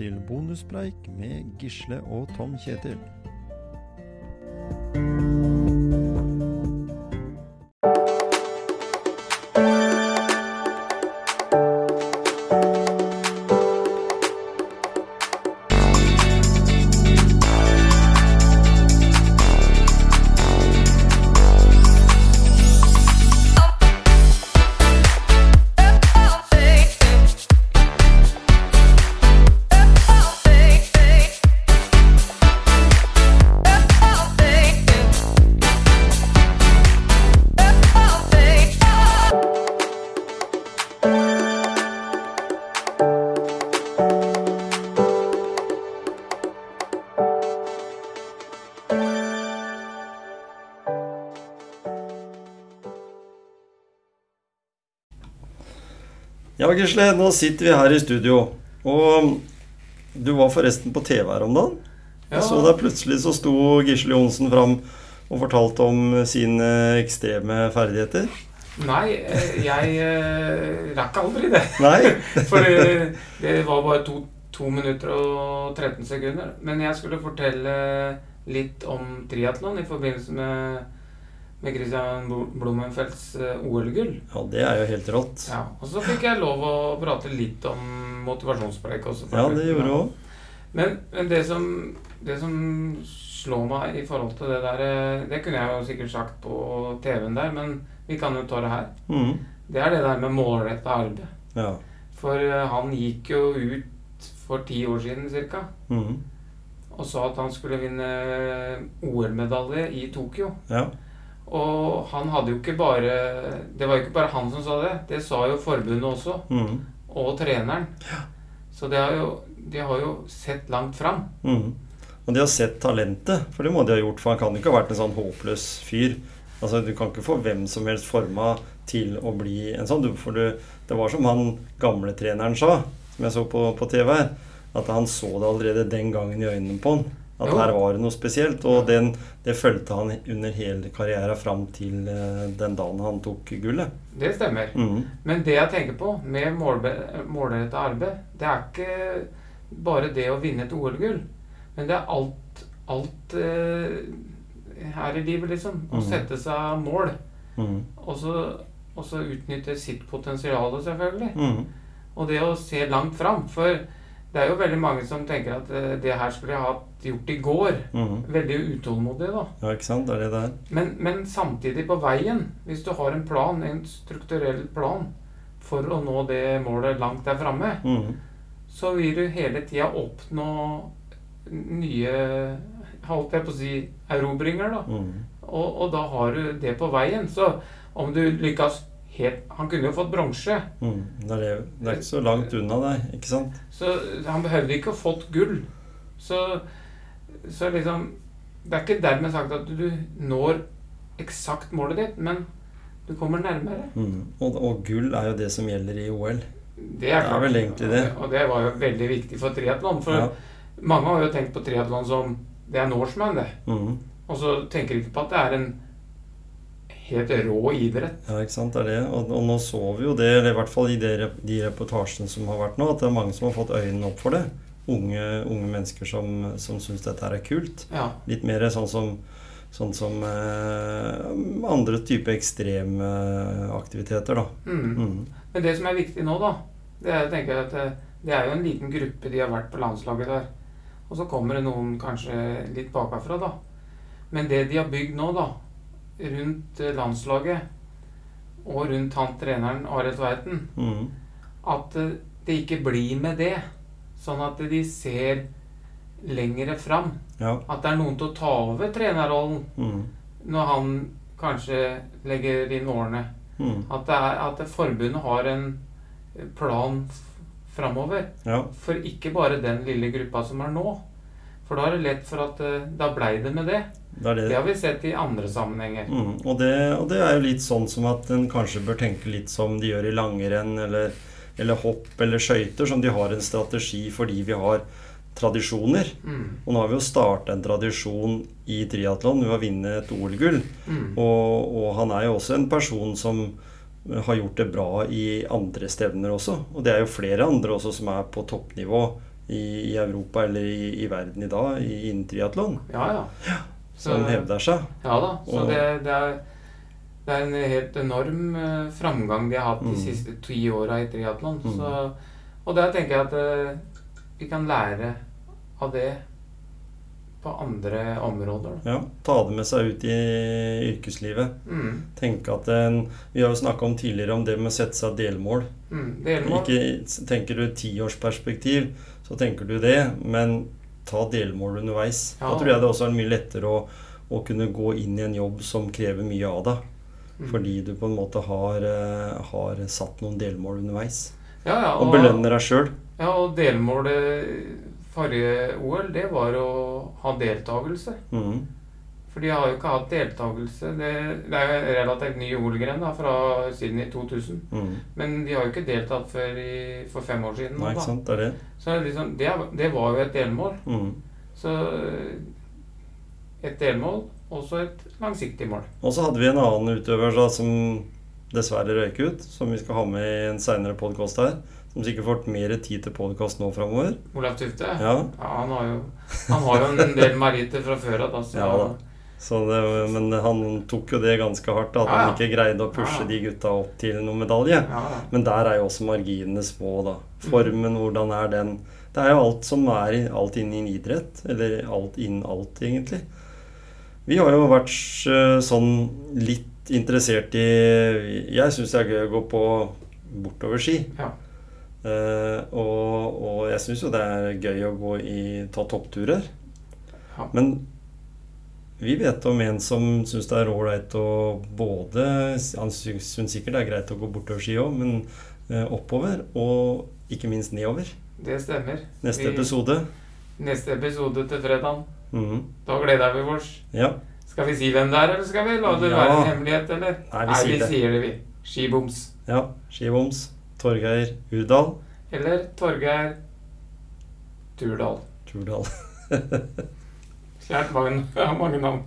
velkommen til bonuspreik med Gisle og Tom Kjetil. Ja, Gisle, nå sitter vi her i studio. Og du var forresten på TV her om dagen. Ja. Jeg så deg plutselig så sto Gisle Johnsen fram og fortalte om sine ekstreme ferdigheter. Nei, eh, jeg eh, rakk aldri det. Nei? For det, det var bare to, to minutter og 13 sekunder. Men jeg skulle fortelle litt om triatlon i forbindelse med, med Christian Blumenfelds eh, OL-gull. Ja, det er jo helt rått. Ja, og så fikk jeg lov å prate litt om motivasjonspreik også. Ja, det gjorde du òg. Men, men det, som, det som slår meg i forhold til det der eh, Det kunne jeg jo sikkert sagt på TV-en der, men vi kan jo ta det her. Mm. Det er det der med målretta arbeid. Ja. For eh, han gikk jo ut for ti år siden ca. Mm. og sa at han skulle vinne OL-medalje i Tokyo. ja. Og han hadde jo ikke bare Det var jo ikke bare han som sa det. Det sa jo forbundet også. Mm. Og treneren. Så det har jo, de har jo sett langt fram. Mm. Og de har sett talentet, for det må de ha gjort. For han kan jo ikke ha vært en sånn håpløs fyr. Altså, Du kan ikke få hvem som helst forma til å bli en sånn. For du, det var som han gamle treneren sa, som jeg så på, på TV her, at han så det allerede den gangen i øynene på han. At Jo. her var det noe spesielt. Og den, det fulgte han under hele karrieren fram til eh, den dagen han tok gullet. Det stemmer. Mm. Men det jeg tenker på med målrettet arbeid, det er ikke bare det å vinne et OL-gull. Men det er alt, alt eh, her i livet, liksom. Å Mhm. sette seg mål. Mm. Og så, og så utnytte sitt potensial, selvfølgelig. Mm. Og det å se langt fram. For det er jo veldig mange som tenker at uh, det her skulle jeg hatt gjort i går. Mm. Veldig utålmodig, da. Ja, ikke sant? Det er det det er. Men, men samtidig på veien, hvis du har en plan, en strukturell plan for å nå det målet langt der framme, Mm. så vil du hele tida oppnå nye holdt jeg på å si erobringer, da. Mm. Og, og da har du det på veien. Så om du lykkes helt Han kunne jo fått bronse. Mm. Det, er det, er ikke så langt unna deg, ikke sant? Så han behøvde ikke å fått gull. Så, så liksom Det er ikke dermed sagt at du når eksakt målet ditt, men du kommer nærmere. Mm. Og, og gull er jo det som gjelder i OL. Det er, Det er vel egentlig det. Og det var jo veldig viktig for triatlon. For Ja. mange har jo tenkt på triatlon som det er Norseman, det. Mm. Og så tenker de ikke på at det er en helt rå idrett. ja, ikke sant. Det er det. Og, og nå så vi jo det, eller i hvert fall i de, rep- de reportasjene som har vært nå, at det er mange som har fått øynene opp for det. Unge, unge mennesker som, som syns dette her er kult. Ja. Litt mer sånn som, sånn som eh, andre typer ekstreme aktiviteter, da. Mm. Mm. Men det som er viktig nå, da, det er, jeg at det, det er jo en liten gruppe de har vært på landslaget der. Og så kommer det noen kanskje litt bakafra, da. Men det de har bygd nå, da, rundt eh, landslaget og rundt han treneren Arild Tveiten, Mm. at eh, det ikke blir med det. Sånn at de ser lengre fram. Ja. At det er noen til å ta over trenerrollen Mm. når han kanskje legger inn årene. Mm. At, det er, at forbundet har en plan framover. Ja. For ikke bare den lille gruppa som er nå. For da er det lett for at eh, da blei det med det. Det er det. Det har vi sett i andre sammenhenger. Mm, og, det, og det er jo litt sånn som at en kanskje bør tenke litt som de gjør i langrenn eller, eller hopp eller skøyter, som de har en strategi fordi vi har tradisjoner. Mm. Og nå har vi jo starta en tradisjon i triatlon ved å vinne et OL-gull. Mm. Og, og han er jo også en person som har gjort det bra i andre stevner også. Og det er jo flere andre også som er på toppnivå i, i Europa eller i, i verden i dag i- innen triatlon, Ja, ja. Så- som hevder seg. Ja da. Så Og- det, det, er, det er en helt enorm uh, framgang de har hatt de Mm. siste ti åra i triatlon. Mm. Og der tenker jeg at uh, vi kan lære av det på andre områder. Ja, Ta det med seg ut i yrkeslivet. Mm. Tenke at en, Vi har jo snakka om tidligere om det med å sette seg delmål. Mm. Delmål. Ikke tenker du tiårsperspektiv, så tenker du det, men ta delmål underveis. Ja. Da tror jeg det også er mye lettere å, å kunne gå inn i en jobb som krever mye av deg. Mm. Fordi du på en måte har, eh, har satt noen delmål underveis. ja, ja, Og belønner deg sjøl. Ja, og delmålet forrige OL, det var å ha deltakelse. Mm. For de har jo ikke hatt deltakelse. Det, det er jo relativt ny OL-gren fra siden i 2000. Mm. Men de har jo ikke deltatt før i, for fem år siden. Nei, da. sant. Det er det. Så liksom, det, det var jo et delmål. Mm. Så et delmål, også et langsiktig mål. Og så hadde vi en annen utøver da, som dessverre røyk ut, som vi skal ha med i en seinere podkast her. Som sikkert får mer tid til podkast nå framover. Olav Tufte. Ja. han, har jo, han har jo en del meritter fra før av. Altså. Ja. Så det, men han tok jo det ganske hardt, at Ja, ja. han ikke greide å pushe Ja, ja. de gutta opp til noen medalje. Ja, ja. Men der er jo også marginene små, da. Formen, hvordan er den? Det er jo alt som er alt innen idrett. Eller alt innen alt, egentlig. Vi har jo vært eh, sånn litt interessert i Jeg syns det er gøy å gå på bortoverski. Ja. Eh, og, og jeg syns jo det er gøy å gå i ta toppturer. Ja. Men vi vet om en som syns det er ålreit å både Han syns sikkert det er greit å gå bortoverski òg, men eh, oppover. Og ikke minst nedover. Det stemmer. Neste Vi- episode. Neste episode til fredag. Mhm. Da gleder vi oss. Ja. Skal vi si hvem det er, eller skal vi la det Ja. være en hemmelighet, eller? Nei, vi sier det. sier det, vi. Skiboms. ja. Skivoms. Torgeir Urdal. Eller Torgeir Turdal. Turdal. Kjært mange, har mange navn.